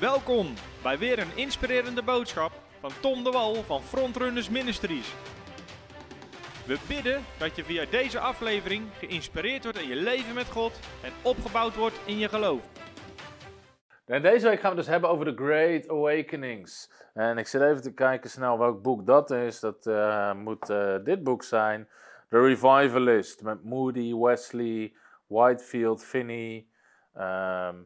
Welkom bij weer een inspirerende boodschap van Tom de Wal van Frontrunners Ministries. We bidden dat je via deze aflevering geïnspireerd wordt in je leven met God en opgebouwd wordt in je geloof. En deze week gaan we dus hebben over de Great Awakenings. En ik zit even te kijken snel welk boek dat is. Dat eh, moet eh, dit boek zijn. The Revivalist met Moody, Wesley, Whitefield, Finney. Ehm,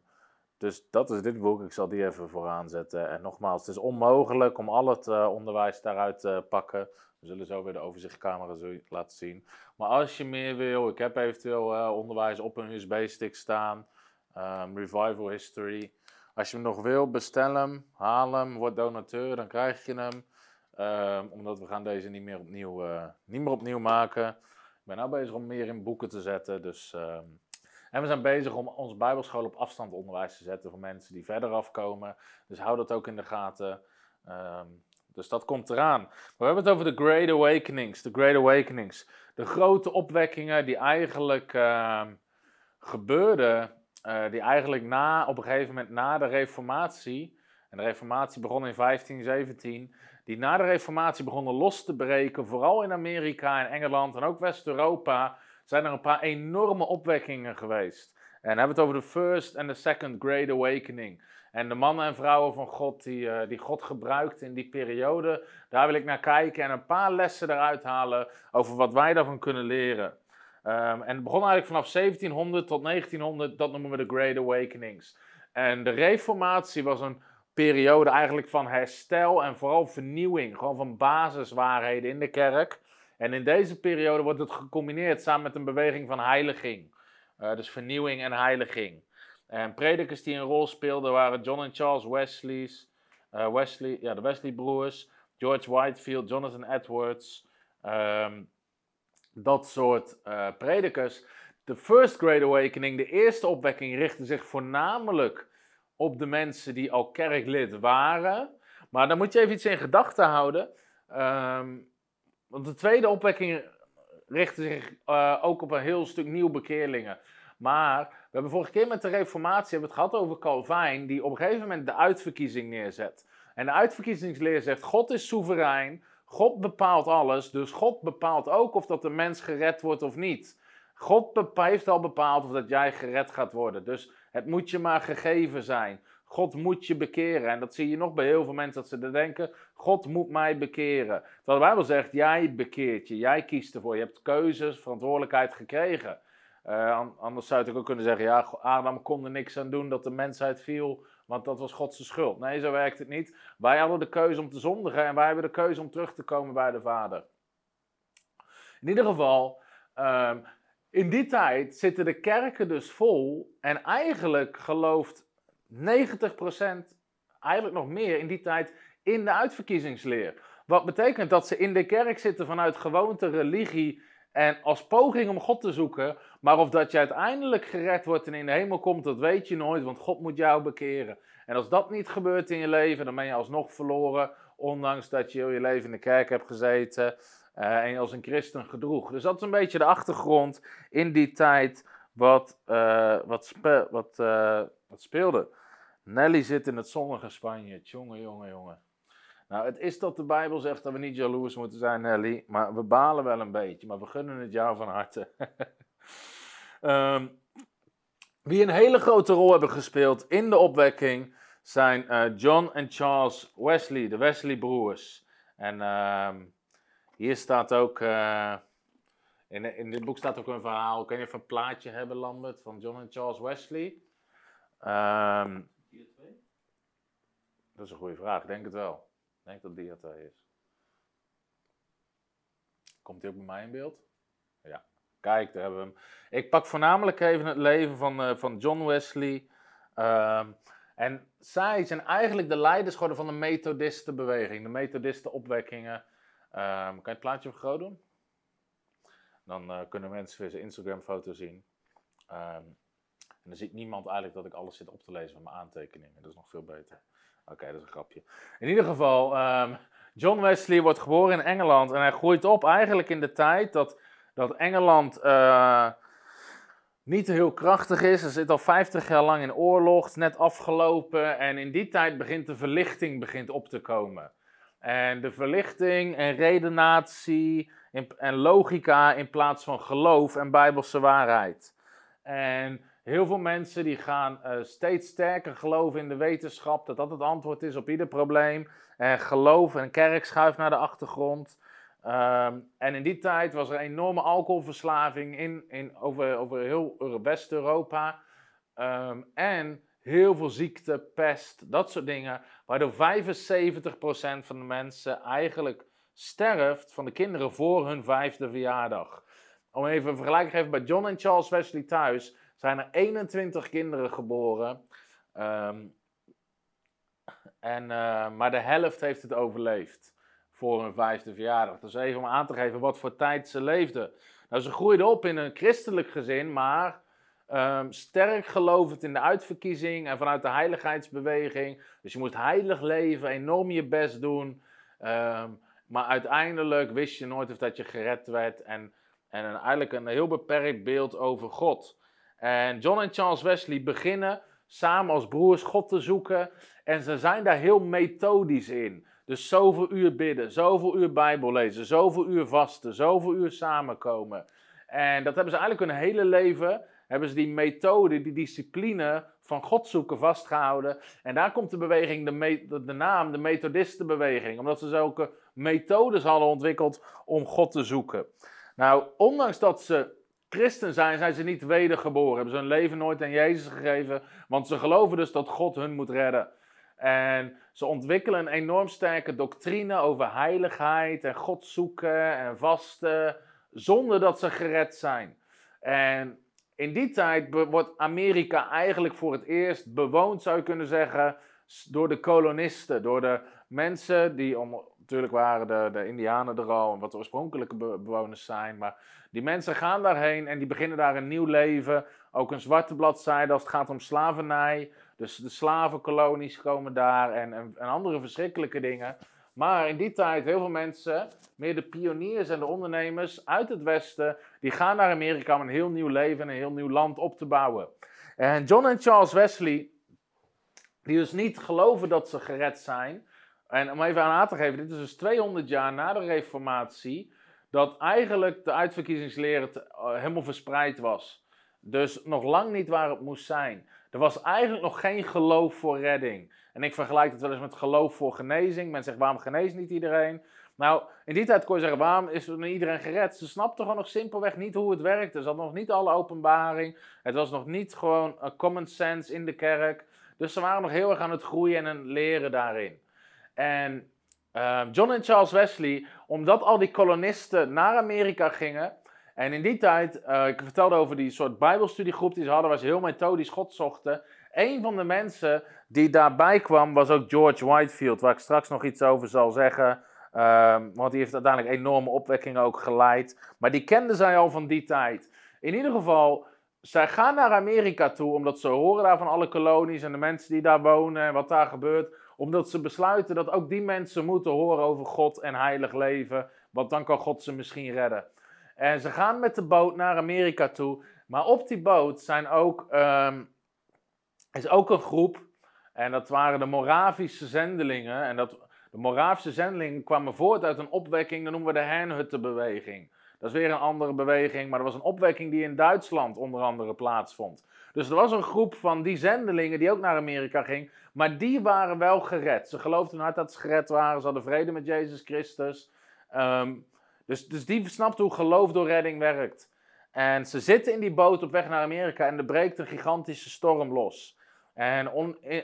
dus dat is dit boek. Ik zal die even vooraan zetten. En nogmaals, het is onmogelijk om al het eh, onderwijs daaruit te pakken. We zullen zo weer de overzichtcamera laten zien. Maar als je meer wil, ik heb eventueel onderwijs op een USB-stick staan. Ehm, Revival History. Als je hem nog wil, bestel hem, haal hem, word donateur, dan krijg je hem. Ehm, omdat we gaan deze niet meer opnieuw, uh, niet meer opnieuw maken. Ik ben nu bezig om meer in boeken te zetten. Dus, ehm, en we zijn bezig om onze bijbelschool op afstand onderwijs te zetten voor mensen die verder afkomen. Dus hou dat ook in de gaten. Ehm, dus dat komt eraan. we hebben het over de Great Awakenings. De Great Awakenings. De grote opwekkingen die eigenlijk gebeurden uh, die eigenlijk na, op een gegeven moment na de Reformatie, en de Reformatie begon in 1517, die na de Reformatie begonnen los te breken, vooral in Amerika en Engeland en ook West-Europa, zijn er een paar enorme opwekkingen geweest. En hebben we het over de First en de Second Great Awakening. En de mannen en vrouwen van God die, uh, die God gebruikt in die periode, daar wil ik naar kijken en een paar lessen eruit halen over wat wij daarvan kunnen leren. Um, en het begon eigenlijk vanaf 1700 tot 1900, dat noemen we de Great Awakenings. En de Reformatie was een periode eigenlijk van herstel en vooral vernieuwing, gewoon van basiswaarheden in de kerk. En in deze periode wordt het gecombineerd samen met een beweging van heiliging. Uh, dus vernieuwing en heiliging. En predikers die een rol speelden waren John en Charles Wesley's, uh, Wesley, ja, de Wesley broers, George Whitefield, Jonathan Edwards. Um, dat soort uh, predikers. De First Great Awakening, de eerste opwekking, richtte zich voornamelijk op de mensen die al kerklid waren. Maar dan moet je even iets in gedachten houden. Um, want de tweede opwekking richtte zich uh, ook op een heel stuk nieuw bekeerlingen. Maar we hebben vorige keer met de Reformatie hebben het gehad over Calvijn, die op een gegeven moment de uitverkiezing neerzet. En de uitverkiezingsleer zegt: God is soeverein. God bepaalt alles, dus God bepaalt ook of dat de mens gered wordt of niet. God heeft al bepaald of dat jij gered gaat worden. Dus het moet je maar gegeven zijn. God moet je bekeren. En dat zie je nog bij heel veel mensen dat ze denken: God moet mij bekeren. Terwijl de Bijbel zegt: jij bekeert je, jij kiest ervoor. Je hebt keuzes, verantwoordelijkheid gekregen. Uh, anders zou je ook kunnen zeggen: ja, Adam kon er niks aan doen dat de mensheid viel want dat was Gods schuld. Nee, zo werkt het niet. Wij hadden de keuze om te zondigen en wij hebben de keuze om terug te komen bij de Vader. In ieder geval, ehm, in die tijd zitten de kerken dus vol en eigenlijk gelooft 90%, eigenlijk nog meer in die tijd, in de uitverkiezingsleer. Wat betekent dat ze in de kerk zitten vanuit gewoonte, religie en als poging om God te zoeken, maar of dat je uiteindelijk gered wordt en in de hemel komt, dat weet je nooit, want God moet jou bekeren. En als dat niet gebeurt in je leven, dan ben je alsnog verloren, ondanks dat je heel je leven in de kerk hebt gezeten uh, en je als een christen gedroeg. Dus dat is een beetje de achtergrond in die tijd wat, uh, wat, wat, uh, wat speelde. Nelly zit in het zonnige Spanje. Jongen, jongen, jongen. Nou, het is dat de Bijbel zegt dat we niet jaloers moeten zijn, Nelly. Maar we balen wel een beetje. Maar we gunnen het jou van harte. um, wie een hele grote rol hebben gespeeld in de opwekking zijn uh, John en Charles Wesley, de Wesley broers. En uh, hier staat ook, uh, in, in dit boek staat ook een verhaal. Kun je even een plaatje hebben, Lambert, van John en Charles Wesley? Um, dat is een goede vraag, ik denk het wel. Ik denk dat dia 2 is. Komt hij ook bij mij in beeld? Ja. Kijk, daar hebben we hem. Ik pak voornamelijk even het leven van, uh, van John Wesley. Um, en zij zijn eigenlijk de leiders geworden van de Methodistenbeweging, de Methodistenopwekkingen. Um, kan je het plaatje vergroten doen? Dan uh, kunnen mensen weer zijn Instagram-foto zien. Um, en dan ziet niemand eigenlijk dat ik alles zit op te lezen van mijn aantekeningen. Dat is nog veel beter. Oké, dat is een grapje. In ieder geval, um, John Wesley wordt geboren in Engeland en hij groeit op eigenlijk in de tijd dat, dat Engeland uh, niet heel krachtig is. Ze zit al 50 jaar lang in oorlog, net afgelopen. En in die tijd begint de verlichting begint op te komen. En de verlichting en redenatie en logica in plaats van geloof en bijbelse waarheid. En heel veel mensen die gaan uh, steeds sterker geloven in de wetenschap, dat dat het antwoord is op ieder probleem. En geloof en kerk schuift naar de achtergrond. Ehm, en in die tijd was er enorme alcoholverslaving in, in, over, over heel West-Europa. Um, en heel veel ziekte, pest, dat soort dingen. Waardoor 75% van de mensen eigenlijk sterft van de kinderen voor hun vijfde verjaardag. Om even een vergelijking te geven, bij John en Charles Wesley thuis zijn er 21 kinderen geboren. Ehm, en, uh, maar de helft heeft het overleefd voor hun vijfde verjaardag. Dus even om aan te geven wat voor tijd ze leefden. Nou, ze groeiden op in een christelijk gezin, maar um, sterk gelovend in de uitverkiezing en vanuit de heiligheidsbeweging. Dus je moest heilig leven, enorm je best doen. Um, maar uiteindelijk wist je nooit of dat je gered werd. En, en eigenlijk een heel beperkt beeld over God. En John en Charles Wesley beginnen samen als broers God te zoeken. En ze zijn daar heel methodisch in. Dus zoveel uur bidden, zoveel uur Bijbel lezen, zoveel uur vasten, zoveel uur samenkomen. En dat hebben ze eigenlijk hun hele leven, hebben ze die methode, die discipline van God zoeken vastgehouden. En daar komt de beweging, de, de naam, de Methodistenbeweging. Omdat ze zulke methodes hadden ontwikkeld om God te zoeken. Nou, ondanks dat ze christen zijn, zijn ze niet wedergeboren. Hebben ze hun leven nooit aan Jezus gegeven. Want ze geloven dus dat God hun moet redden. En ze ontwikkelen een enorm sterke doctrine over heiligheid en God zoeken en vasten, zonder dat ze gered zijn. En in die tijd wordt Amerika eigenlijk voor het eerst bewoond, zou je kunnen zeggen, door de kolonisten, door de mensen die, om, natuurlijk waren de, de Indianen er al, wat de oorspronkelijke bewoners zijn, maar die mensen gaan daarheen en die beginnen daar een nieuw leven. Ook een zwarte bladzijde als het gaat om slavernij. Dus de slavenkolonies komen daar en, en, andere verschrikkelijke dingen. Maar in die tijd, heel veel mensen, meer de pioniers en de ondernemers uit het Westen, die gaan naar Amerika om een heel nieuw leven en een heel nieuw land op te bouwen. En John en Charles Wesley, die dus niet geloven dat ze gered zijn. En om even aan te geven, dit is dus 200 jaar na de Reformatie, dat eigenlijk de uitverkiezingsleren eh, helemaal verspreid was. Dus nog lang niet waar het moest zijn. Er was eigenlijk nog geen geloof voor redding. En ik vergelijk het wel eens met geloof voor genezing. Men zegt, waarom geneest niet iedereen? Nou, in die tijd kon je zeggen, waarom is er iedereen gered? Ze snapten gewoon nog simpelweg niet hoe het werkte. Ze hadden nog niet alle openbaring. Het was nog niet gewoon een common sense in de kerk. Dus ze waren nog heel erg aan het groeien en het leren daarin. En uh, John en Charles Wesley, omdat al die kolonisten naar Amerika gingen, en in die tijd, uh, ik vertelde over die soort bijbelstudiegroep die ze hadden, waar ze heel methodisch God zochten. Een van de mensen die daarbij kwam was ook George Whitefield, waar ik straks nog iets over zal zeggen. Um, want die heeft uiteindelijk enorme opwekkingen ook geleid. Maar die kenden zij al van die tijd. In ieder geval, zij gaan naar Amerika toe, omdat ze horen daar van alle kolonies en de mensen die daar wonen en wat daar gebeurt. Omdat ze besluiten dat ook die mensen moeten horen over God en heilig leven. Want dan kan God ze misschien redden. En ze gaan met de boot naar Amerika toe. Maar op die boot zijn ook, um, is ook een groep. En dat waren de Moravische zendelingen. En dat, de Moravische zendelingen kwamen voort uit een opwekking. Dat noemen we de Hernhuttenbeweging. Dat is weer een andere beweging. Maar dat was een opwekking die in Duitsland onder andere plaatsvond. Dus er was een groep van die zendelingen die ook naar Amerika ging. Maar die waren wel gered. Ze geloofden hard dat ze gered waren. Ze hadden vrede met Jezus Christus. Um, dus, dus die snapt hoe geloof door redding werkt. En ze zitten in die boot op weg naar Amerika en er breekt een gigantische storm los. En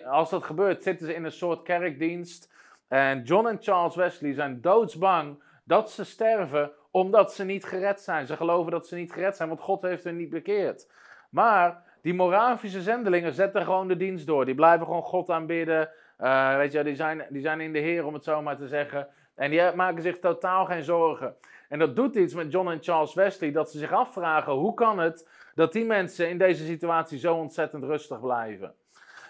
als dat gebeurt, zitten ze in een soort kerkdienst. En John en Charles Wesley zijn doodsbang dat ze sterven omdat ze niet gered zijn. Ze geloven dat ze niet gered zijn, want God heeft hen niet bekeerd. Maar die Moravische zendelingen zetten gewoon de dienst door. Die blijven gewoon God aanbidden. Uh, weet je, die zijn, die zijn in de Heer, om het zo maar te zeggen. En die maken zich totaal geen zorgen. En dat doet iets met John en Charles Wesley, dat ze zich afvragen hoe kan het dat die mensen in deze situatie zo ontzettend rustig blijven.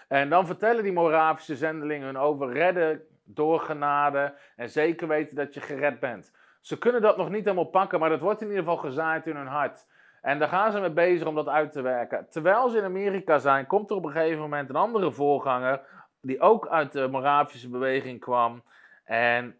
En dan vertellen die Moravische zendelingen hun over redden door genade en zeker weten dat je gered bent. Ze kunnen dat nog niet helemaal pakken, maar dat wordt in ieder geval gezaaid in hun hart. En daar gaan ze mee bezig om dat uit te werken. Terwijl ze in Amerika zijn, komt er op een gegeven moment een andere voorganger, die ook uit de Moravische beweging kwam. En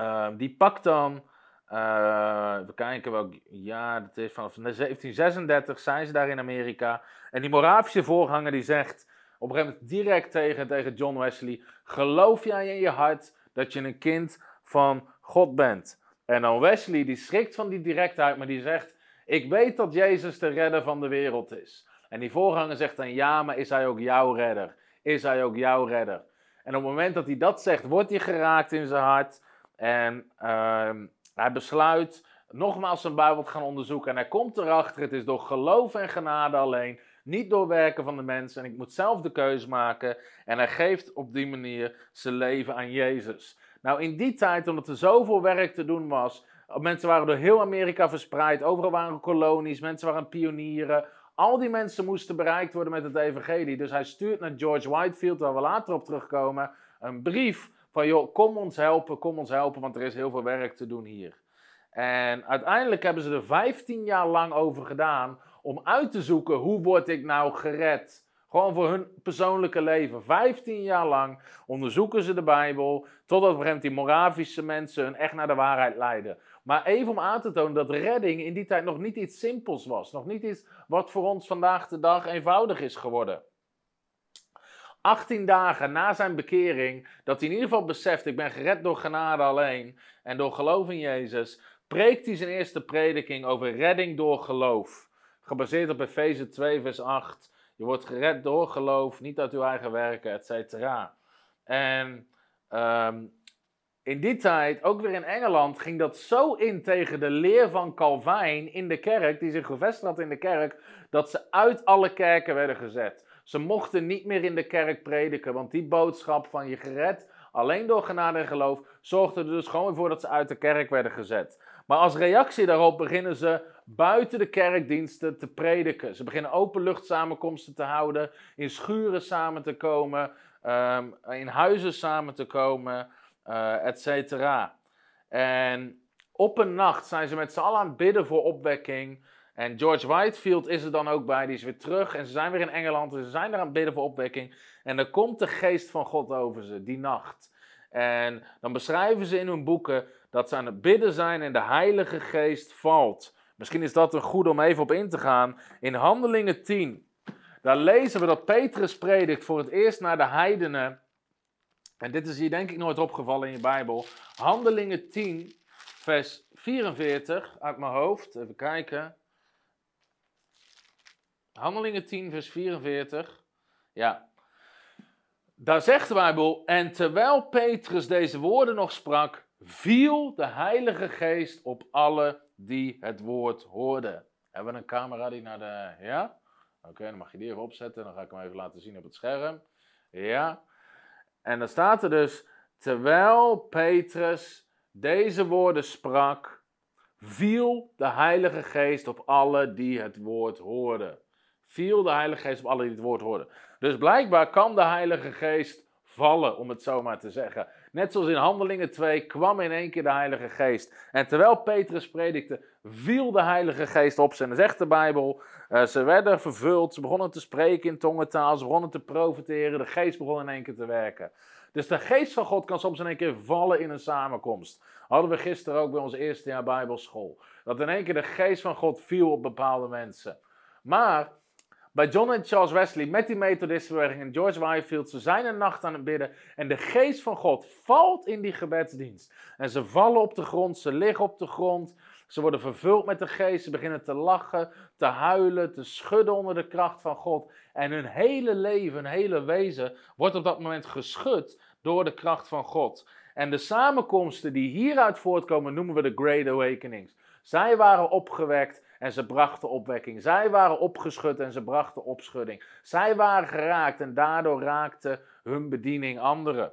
uh, die pakt dan, uh, we kijken welk jaar het is, vanaf 1736 zijn ze daar in Amerika. En die Moravische voorganger die zegt op een gegeven moment direct tegen, tegen John Wesley, geloof jij in je hart dat je een kind van God bent? En dan Wesley, die schrikt van die directheid, maar die zegt, ik weet dat Jezus de redder van de wereld is. En die voorganger zegt dan, ja, maar is hij ook jouw redder? Is hij ook jouw redder? En op het moment dat hij dat zegt, wordt hij geraakt in zijn hart. En uh, hij besluit nogmaals zijn Bijbel te gaan onderzoeken. En hij komt erachter, het is door geloof en genade alleen. Niet door werken van de mensen. En ik moet zelf de keuze maken. En hij geeft op die manier zijn leven aan Jezus. Nou, in die tijd, omdat er zoveel werk te doen was. Mensen waren door heel Amerika verspreid. Overal waren kolonies. Mensen waren pionieren. Al die mensen moesten bereikt worden met het evangelie. Dus hij stuurt naar George Whitefield, waar we later op terugkomen, een brief van joh, kom ons helpen, kom ons helpen, want er is heel veel werk te doen hier. En uiteindelijk hebben ze er 15 jaar lang over gedaan om uit te zoeken hoe word ik nou gered. Gewoon voor hun persoonlijke leven. 15 jaar lang onderzoeken ze de Bijbel. Totdat op die Moravische mensen hun echt naar de waarheid leiden. Maar even om aan te tonen dat redding in die tijd nog niet iets simpels was. Nog niet iets wat voor ons vandaag de dag eenvoudig is geworden. 18 dagen na zijn bekering, dat hij in ieder geval beseft: ik ben gered door genade alleen en door geloof in Jezus, preekt hij zijn eerste prediking over redding door geloof. Gebaseerd op Efeze 2, vers 8. Je wordt gered door geloof, niet uit uw eigen werken, et cetera. En um, in die tijd, ook weer in Engeland, ging dat zo in tegen de leer van Calvijn in de kerk, die zich gevestigd had in de kerk, dat ze uit alle kerken werden gezet. Ze mochten niet meer in de kerk prediken, want die boodschap van je gered alleen door genade en geloof zorgde er dus gewoon voor dat ze uit de kerk werden gezet. Maar als reactie daarop beginnen ze buiten de kerkdiensten te prediken. Ze beginnen openluchtsamenkomsten te houden, in schuren samen te komen, um, in huizen samen te komen uh, et cetera. En op een nacht zijn ze met z'n allen aan het bidden voor opwekking. En George Whitefield is er dan ook bij, die is weer terug. En ze zijn weer in Engeland en ze zijn er aan het bidden voor opwekking. En dan komt de geest van God over ze, die nacht. En dan beschrijven ze in hun boeken dat ze aan het bidden zijn en de Heilige Geest valt. Misschien is dat een goed om even op in te gaan. In Handelingen 10, daar lezen we dat Petrus predikt voor het eerst naar de heidenen. En dit is hier denk ik nooit opgevallen in je Bijbel. Handelingen 10, vers 44 uit mijn hoofd. Even kijken. Handelingen 10, vers 44. Ja. Daar zegt de Bijbel: En terwijl Petrus deze woorden nog sprak, viel de Heilige Geest op alle die het woord hoorden. Hebben we een camera die naar de. Ja? Oké, dan mag je die even opzetten. Dan ga ik hem even laten zien op het scherm. Ja. En dan staat er dus, terwijl Petrus deze woorden sprak, viel de Heilige Geest op alle die het woord hoorden. Viel de Heilige Geest op alle die het woord hoorden. Dus blijkbaar kan de Heilige Geest vallen, om het zo maar te zeggen. Net zoals in Handelingen 2 kwam in één keer de Heilige Geest. En terwijl Petrus predikte, viel de Heilige Geest op ze. En zegt de Bijbel, uh, ze werden vervuld, ze begonnen te spreken in tongentaal, ze begonnen te profiteren, de Geest begon in één keer te werken. Dus de Geest van God kan soms in één keer vallen in een samenkomst. Hadden we gisteren ook bij ons eerste jaar Bijbelschool. Dat in één keer de Geest van God viel op bepaalde mensen. Maar bij John en Charles Wesley met die Methodistenbeweging en George Whitefield. Ze zijn een nacht aan het bidden en de geest van God valt in die gebedsdienst. En ze vallen op de grond, ze liggen op de grond. Ze worden vervuld met de geest, ze beginnen te lachen, te huilen, te schudden onder de kracht van God. En hun hele leven, hun hele wezen wordt op dat moment geschud door de kracht van God. En de samenkomsten die hieruit voortkomen noemen we de Great Awakenings. Zij waren opgewekt en ze brachten opwekking. Zij waren opgeschud en ze brachten opschudding. Zij waren geraakt en daardoor raakte hun bediening anderen.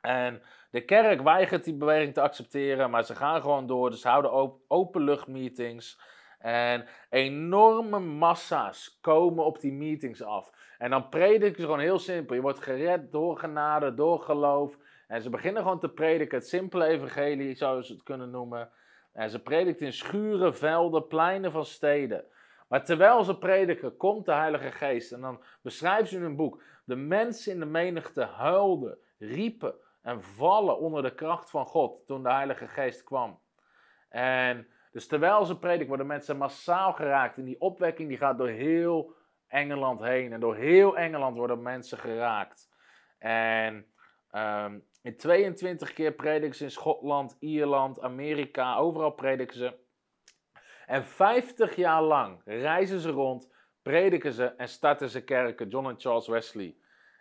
En de kerk weigert die beweging te accepteren, maar ze gaan gewoon door. Dus ze houden openluchtmeetings. En enorme massa's komen op die meetings af. En dan prediken ze gewoon heel simpel. Je wordt gered door genade, door geloof. En ze beginnen gewoon te prediken. Het simpele evangelie, zou je het kunnen noemen. En ze predikt in schuren, velden, pleinen van steden. Maar terwijl ze prediken, komt de Heilige Geest. En dan beschrijft ze in hun boek. De mensen in de menigte huilden, riepen en vallen onder de kracht van God toen de Heilige Geest kwam. En dus terwijl ze prediken, worden mensen massaal geraakt. En die opwekking die gaat door heel Engeland heen. En door heel Engeland worden mensen geraakt. En ehm, in 22 keer prediken ze in Schotland, Ierland, Amerika, overal prediken ze. En 50 jaar lang reizen ze rond, prediken ze en starten ze kerken, John en Charles Wesley.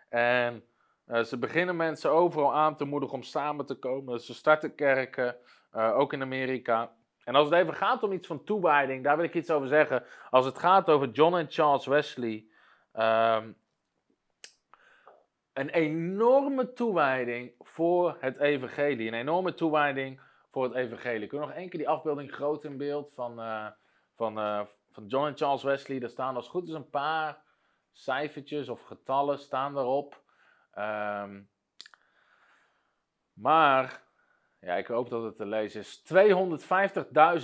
En uh, ze beginnen mensen overal aan te moedigen om samen te komen. Ze starten kerken, uh, ook in Amerika. En als het even gaat om iets van toewijding, daar wil ik iets over zeggen. Als het gaat over John en Charles Wesley. Um, een enorme toewijding voor het evangelie. Een enorme toewijding voor het evangelie. Kun je nog één keer die afbeelding groot in beeld van, uh, van, uh, van John en Charles Wesley. Daar staan als goed is een paar cijfertjes of getallen staan erop. Um, maar, ja, ik hoop dat het te lezen is.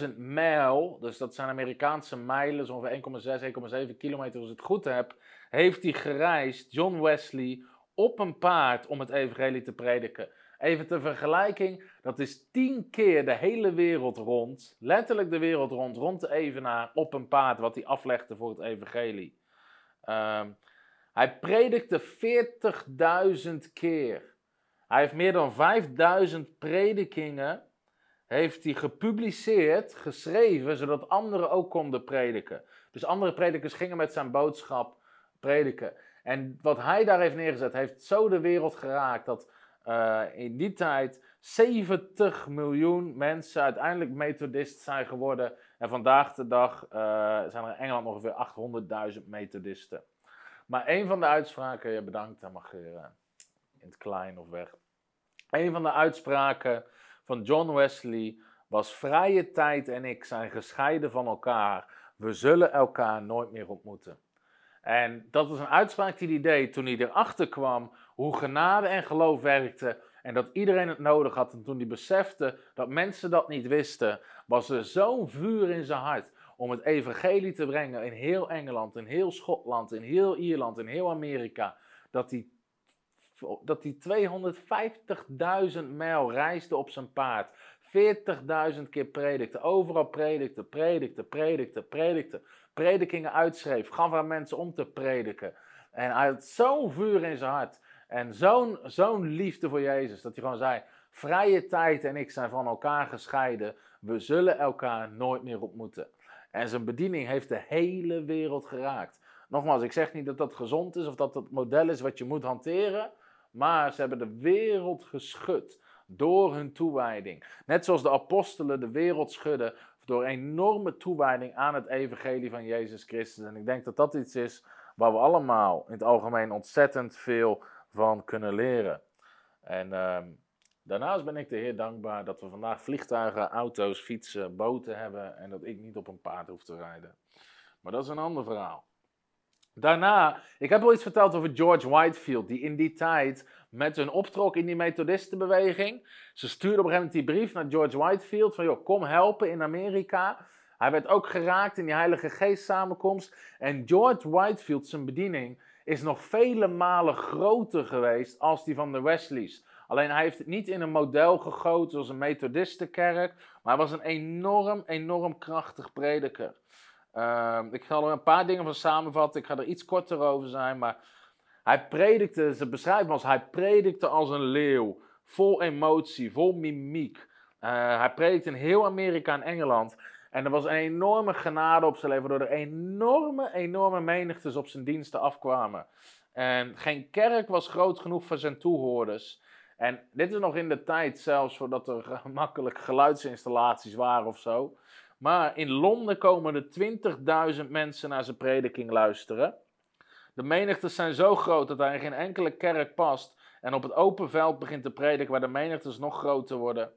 250.000 mijl, dus dat zijn Amerikaanse mijlen, zo'n 1,6, 1,7 kilometer als ik het goed heb, heeft hij gereisd, John Wesley, op een paard om het evangelie te prediken. Even ter vergelijking, dat is tien keer de hele wereld rond, letterlijk de wereld rond, rond de evenaar op een paard wat hij aflegde voor het evangelie. Um, hij predikte 40.000 keer. Hij heeft meer dan 5000 predikingen heeft hij gepubliceerd, geschreven, zodat anderen ook konden prediken. Dus andere predikers gingen met zijn boodschap prediken. En wat hij daar heeft neergezet, heeft zo de wereld geraakt dat uh, in die tijd 70 miljoen mensen uiteindelijk methodist zijn geworden. En vandaag de dag uh, zijn er in Engeland ongeveer 800.000 methodisten. Maar een van de uitspraken, ja bedankt, dan mag je uh, in het klein of weg. Een van de uitspraken van John Wesley was: Vrije tijd en ik zijn gescheiden van elkaar. We zullen elkaar nooit meer ontmoeten. En dat was een uitspraak die hij deed toen hij erachter kwam hoe genade en geloof werkte. En dat iedereen het nodig had. En toen hij besefte dat mensen dat niet wisten, was er zo'n vuur in zijn hart om het evangelie te brengen in heel Engeland, in heel Schotland, in heel Ierland, in heel Amerika. Dat hij, dat hij 250.000 mijl reisde op zijn paard. 40.000 keer predikte, overal predikte, predikte, predikte, predikte predikingen uitschreef, gaf aan mensen om te prediken. En hij had zo'n vuur in zijn hart en zo'n zo'n liefde voor Jezus, dat hij gewoon zei, vrije tijd en ik zijn van elkaar gescheiden, we zullen elkaar nooit meer ontmoeten. En zijn bediening heeft de hele wereld geraakt. Nogmaals, ik zeg niet dat dat gezond is of dat dat model is wat je moet hanteren, maar ze hebben de wereld geschud door hun toewijding. Net zoals de apostelen de wereld schudden door enorme toewijding aan het evangelie van Jezus Christus. En ik denk dat dat iets is waar we allemaal in het algemeen ontzettend veel van kunnen leren. En ehm, daarnaast ben ik de Heer dankbaar dat we vandaag vliegtuigen, auto's, fietsen, boten hebben en dat ik niet op een paard hoef te rijden. Maar dat is een ander verhaal. Daarna, ik heb al iets verteld over George Whitefield, die in die tijd met hun optrok in die methodistenbeweging. Ze stuurde op een gegeven moment die brief naar George Whitefield van, joh, kom helpen in Amerika. Hij werd ook geraakt in die Heilige Geest samenkomst. En George Whitefield, zijn bediening, is nog vele malen groter geweest als die van de Wesleys. Alleen hij heeft het niet in een model gegoten zoals een methodistenkerk, maar hij was een enorm, enorm krachtig prediker. Uh, ik ga er een paar dingen van samenvatten. Ik ga er iets korter over zijn. Maar hij predikte, ze beschrijven als hij predikte als een leeuw. Vol emotie, vol mimiek. Uh, hij predikte in heel Amerika en Engeland. En er was een enorme genade op zijn leven, waardoor er enorme, enorme menigtes op zijn diensten afkwamen. En geen kerk was groot genoeg voor zijn toehoorders. En dit is nog in de tijd zelfs voordat er gemakkelijk geluidsinstallaties waren of zo. Maar in Londen komen er 20.000 mensen naar zijn prediking luisteren. De menigtes zijn zo groot dat hij in geen enkele kerk past. En op het open veld begint te prediken waar de menigtes nog groter worden.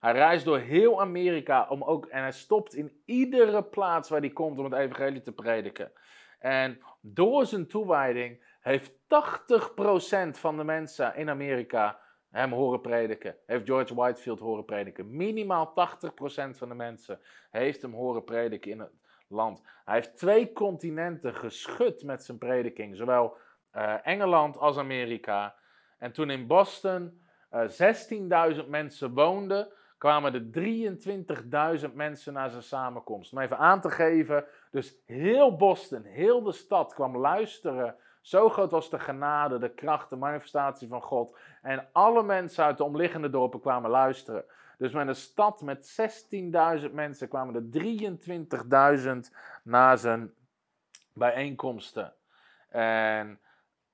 Hij reist door heel Amerika om ook, en hij stopt in iedere plaats waar hij komt om het evangelie te prediken. En door zijn toewijding heeft 80% van de mensen in Amerika hem horen prediken. Heeft George Whitefield horen prediken. Minimaal 80% van de mensen heeft hem horen prediken in het land. Hij heeft twee continenten geschud met zijn prediking. Zowel uh, Engeland als Amerika. En toen in Boston uh, 16.000 mensen woonden, kwamen er 23.000 mensen naar zijn samenkomst. Om even aan te geven, dus heel Boston, heel de stad kwam luisteren. Zo groot was de genade, de kracht, de manifestatie van God. En alle mensen uit de omliggende dorpen kwamen luisteren. Dus met een stad met 16.000 mensen kwamen er 23.000 naar zijn bijeenkomsten. En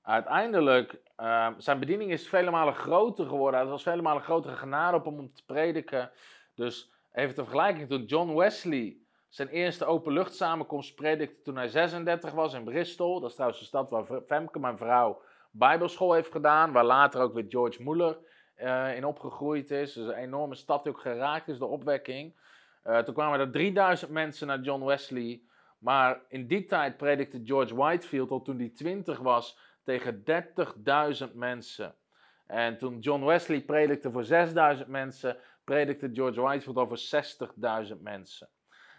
uiteindelijk, uh, zijn bediening is vele malen groter geworden. Het was vele malen grotere genade op hem om te prediken. Dus even ter vergelijking, toen John Wesley zijn eerste openluchtsamenkomst predikte toen hij 36 was in Bristol. Dat is trouwens de stad waar Femke, mijn vrouw, bijbelschool heeft gedaan. Waar later ook weer George Muller uh, in opgegroeid is. Dus een enorme stad ook geraakt is door opwekking. Uh, toen kwamen er 3000 mensen naar John Wesley. Maar in die tijd predikte George Whitefield, al toen hij 20 was, tegen 30.000 mensen. En toen John Wesley predikte voor 6000 mensen, predikte George Whitefield over 60.000 mensen.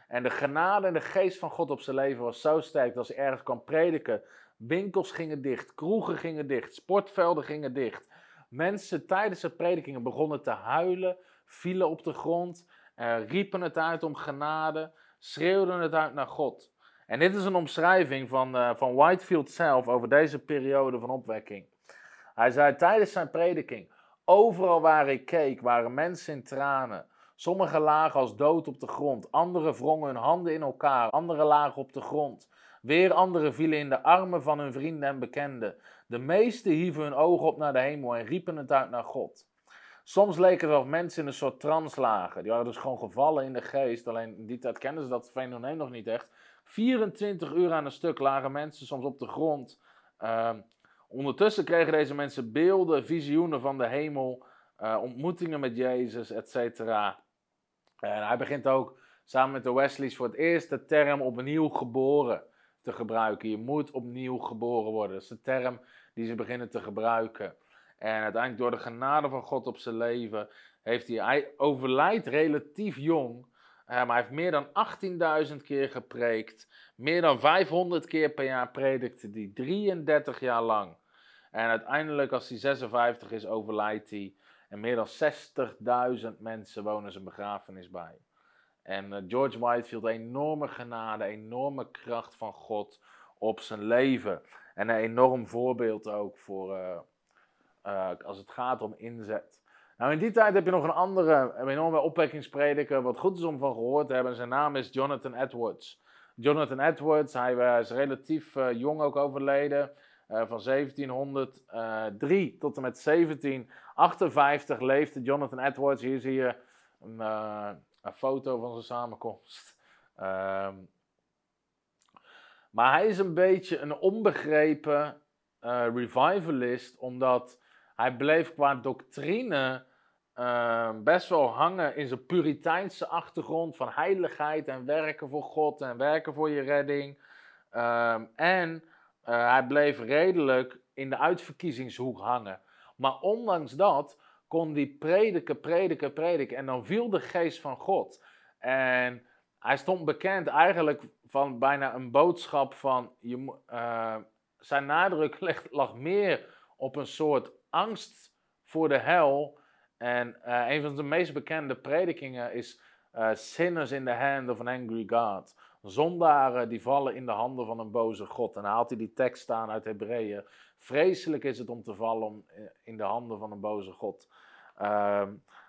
En de genade en de geest van God op zijn leven was zo sterk dat hij ergens kwam prediken. Winkels gingen dicht, kroegen gingen dicht, sportvelden gingen dicht. Mensen tijdens de predikingen begonnen te huilen, vielen op de grond, uh, riepen het uit om genade, schreeuwden het uit naar God. En dit is een omschrijving van, uh, van Whitefield zelf over deze periode van opwekking. Hij zei tijdens zijn prediking: Overal waar ik keek waren mensen in tranen. Sommigen lagen als dood op de grond, anderen wrongen hun handen in elkaar, anderen lagen op de grond. Weer anderen vielen in de armen van hun vrienden en bekenden. De meesten hieven hun ogen op naar de hemel en riepen het uit naar God. Soms leken alsof mensen in een soort trance lagen. Die waren dus gewoon gevallen in de geest. Alleen in die tijd kenden ze dat fenomeen nog niet echt. 24 uur aan een stuk lagen mensen soms op de grond. Uh, ondertussen kregen deze mensen beelden, visioenen van de hemel, uh, ontmoetingen met Jezus, etc. En hij begint ook samen met de Wesleys voor het eerst de term opnieuw geboren te gebruiken. Je moet opnieuw geboren worden. Dat is de term die ze beginnen te gebruiken. En uiteindelijk door de genade van God op zijn leven heeft hij, hij overlijdt relatief jong, uh, maar hij heeft meer dan 18.000 keer gepreekt. Meer dan 500 keer per jaar predikte hij, 33 jaar lang. En uiteindelijk, als hij 56 is, overlijdt hij. En meer dan 60.000 mensen wonen zijn begrafenis bij. En uh, George Whitefield, enorme genade, enorme kracht van God op zijn leven. En een enorm voorbeeld ook voor uh, uh, als het gaat om inzet. Nou, in die tijd heb je nog een andere een enorme opwekkingsprediker, wat goed is om van gehoord te hebben. Zijn naam is Jonathan Edwards. Jonathan Edwards, hij is relatief jong ook overleden. van 1703 tot en met 1758 leefde Jonathan Edwards. Hier zie je een, een foto van zijn samenkomst. Um, maar hij is een beetje een onbegrepen uh, revivalist, omdat hij bleef qua doctrine uh, best wel hangen in zijn puriteinse achtergrond van heiligheid en werken voor God en werken voor je redding. Um, en uh, hij bleef redelijk in de uitverkiezingshoek hangen. Maar ondanks dat kon die prediken, prediken, prediken. En dan viel de geest van God. En hij stond bekend eigenlijk van bijna een boodschap van. Je, uh, zijn nadruk lag, lag, meer op een soort angst voor de hel. En uh, een van de meest bekende predikingen is uh, Sinners in the hand of an angry God. Zondaren die vallen in de handen van een boze God. En dan haalt hij die tekst staan uit Hebreeën. Vreselijk is het om te vallen in de handen van een boze God. Uh,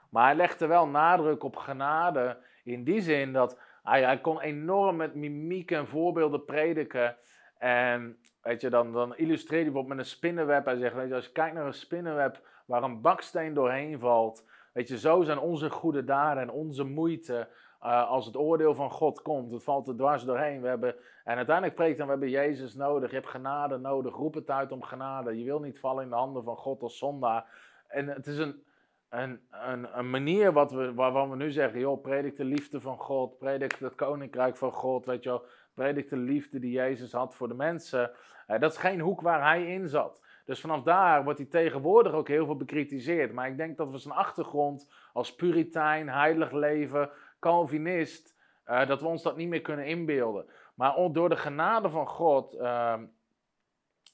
maar hij legde wel nadruk op genade in die zin dat hij, hij kon enorm met mimiek en voorbeelden prediken. En weet je, dan, dan illustreert hij bijvoorbeeld met een spinnenweb. Hij zegt, weet je, als je kijkt naar een spinnenweb waar een baksteen doorheen valt. Weet je, zo zijn onze goede daden en onze moeite uh, als het oordeel van God komt. Het valt er dwars doorheen. We hebben, en uiteindelijk preekt dan, we hebben Jezus nodig. Je hebt genade nodig. Roep het uit om genade. Je wil niet vallen in de handen van God als zondaar. En het is een, een, een, een manier wat we, waarvan we nu zeggen, joh, predik de liefde van God, predik het koninkrijk van God, weet je wel, predik de liefde die Jezus had voor de mensen. Uh, dat is geen hoek waar hij in zat. Dus vanaf daar wordt hij tegenwoordig ook heel veel bekritiseerd. Maar ik denk dat we zijn achtergrond als puritein, heilig leven, Calvinist, uh, dat we ons dat niet meer kunnen inbeelden. Maar door de genade van God, uh,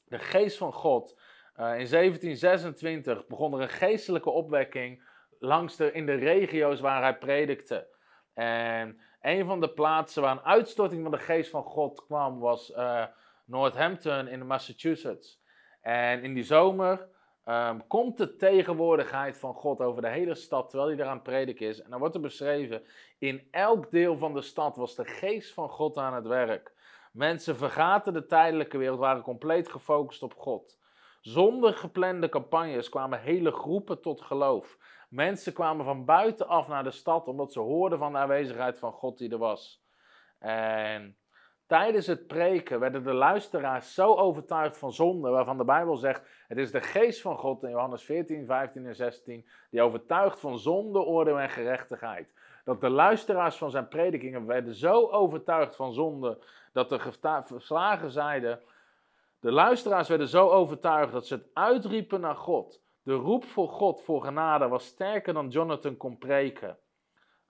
de geest van God, uh, in 1726 begon er een geestelijke opwekking langs de, in de regio's waar hij predikte. En een van de plaatsen waar een uitstorting van de geest van God kwam was uh, Northampton in Massachusetts. En in die zomer um, komt de tegenwoordigheid van God over de hele stad terwijl hij eraan prediken is. En dan wordt er beschreven, in elk deel van de stad was de geest van God aan het werk. Mensen vergaten de tijdelijke wereld, waren compleet gefocust op God. Zonder geplande campagnes kwamen hele groepen tot geloof. Mensen kwamen van buitenaf naar de stad omdat ze hoorden van de aanwezigheid van God die er was. En tijdens het preken werden de luisteraars zo overtuigd van zonde, waarvan de Bijbel zegt: het is de geest van God in Johannes 14, 15 en 16, die overtuigt van zonde, oordeel en gerechtigheid. Dat de luisteraars van zijn predikingen werden zo overtuigd van zonde, dat de verslagen zeiden: de luisteraars werden zo overtuigd dat ze het uitriepen naar God. De roep voor God, voor genade, was sterker dan Jonathan kon preken.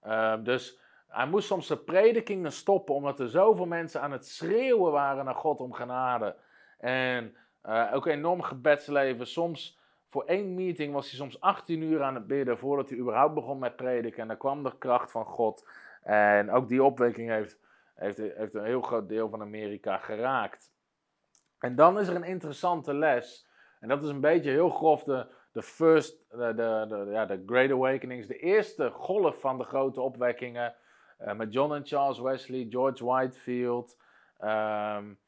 Uh, dus hij moest soms de predikingen stoppen, omdat er zoveel mensen aan het schreeuwen waren naar God om genade. En uh, ook enorm gebedsleven. Soms, voor één meeting was hij soms 18 uur aan het bidden voordat hij überhaupt begon met prediken. En dan kwam de kracht van God. En ook die opwekking heeft, heeft, heeft een heel groot deel van Amerika geraakt. En dan is er een interessante les. En dat is een beetje heel grof de, de first, de, de, de, ja, de Great Awakenings, de eerste golf van de grote opwekkingen. Uh, met John en Charles Wesley, George Whitefield, um,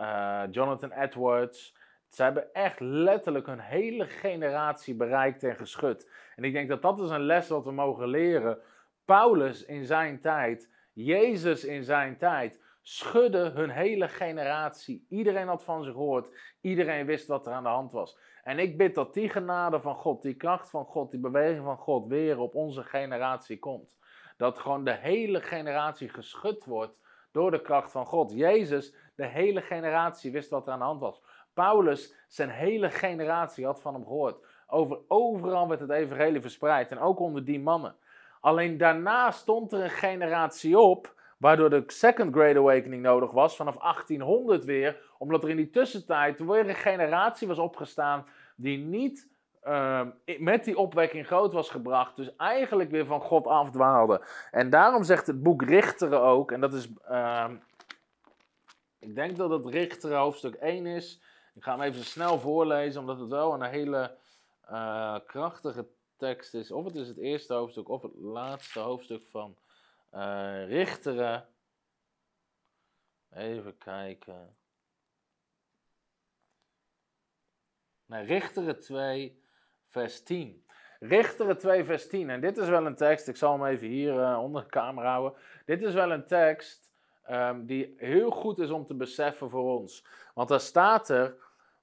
uh, Jonathan Edwards. Ze hebben echt letterlijk een hele generatie bereikt en geschud. En ik denk dat dat is een les wat we mogen leren. Paulus in zijn tijd, Jezus in zijn tijd, schudden hun hele generatie. Iedereen had van ze gehoord. Iedereen wist wat er aan de hand was. En ik bid dat die genade van God, die kracht van God, die beweging van God weer op onze generatie komt. Dat gewoon de hele generatie geschud wordt door de kracht van God. Jezus, de hele generatie wist wat er aan de hand was. Paulus, zijn hele generatie had van hem gehoord. Over, overal werd het evangelie verspreid en ook onder die mannen. Alleen daarna stond er een generatie op Waardoor de Second Great Awakening nodig was, vanaf 1800 weer, omdat er in die tussentijd weer een generatie was opgestaan die niet uh, met die opwekking groot was gebracht, dus eigenlijk weer van God afdwaalde. En daarom zegt het boek Richteren ook, en dat is, uh, ik denk dat het Richteren hoofdstuk 1 is. Ik ga hem even snel voorlezen, omdat het wel een hele uh, krachtige tekst is. Of het is het eerste hoofdstuk, of het laatste hoofdstuk van uh, Richteren. Even kijken. Nee, Richteren 2, vers 10. Richteren 2, vers 10. En dit is wel een tekst, ik zal hem even hier uh, onder de camera houden. Dit is wel een tekst um, die heel goed is om te beseffen voor ons. Want daar staat er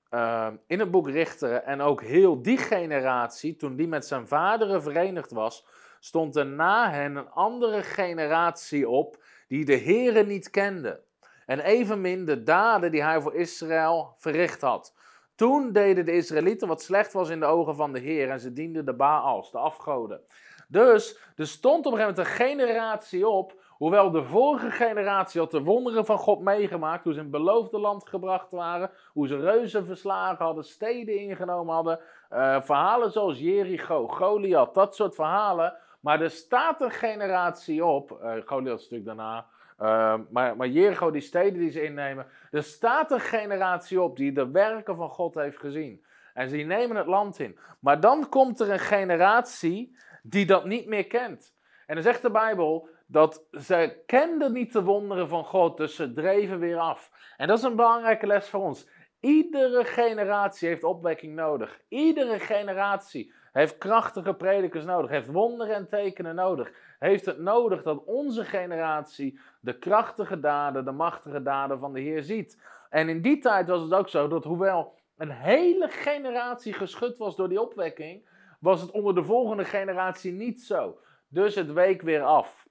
um, in het boek Richteren en ook heel die generatie, toen die met zijn vaderen verenigd was, stond er na hen een andere generatie op die de Heere niet kende. En evenmin de daden die hij voor Israël verricht had. Toen deden de Israëlieten wat slecht was in de ogen van de Heer en ze dienden de Baals, de afgoden. Dus er stond op een gegeven moment een generatie op, hoewel de vorige generatie had de wonderen van God meegemaakt, hoe ze in het beloofde land gebracht waren, hoe ze reuzen verslagen hadden, steden ingenomen hadden, uh, verhalen zoals Jericho, Goliath, dat soort verhalen, maar er staat een generatie op, uh, Goliath is natuurlijk daarna, uh, maar, maar Jericho, die steden die ze innemen, er staat een generatie op die de werken van God heeft gezien. En ze nemen het land in. Maar dan komt er een generatie die dat niet meer kent. En dan zegt de Bijbel dat ze kenden niet de wonderen van God, dus ze dreven weer af. En dat is een belangrijke les voor ons. Iedere generatie heeft opwekking nodig. Iedere generatie heeft krachtige predikers nodig, heeft wonderen en tekenen nodig. Heeft het nodig dat onze generatie de krachtige daden, de machtige daden van de Heer ziet. En in die tijd was het ook zo dat hoewel een hele generatie geschud was door die opwekking, was het onder de volgende generatie niet zo. Dus het week weer af.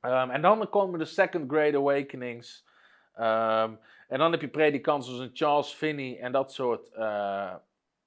Um, en dan komen de Second Great Awakenings. Ehm, en dan heb je predikanten zoals een Charles Finney en dat soort eh,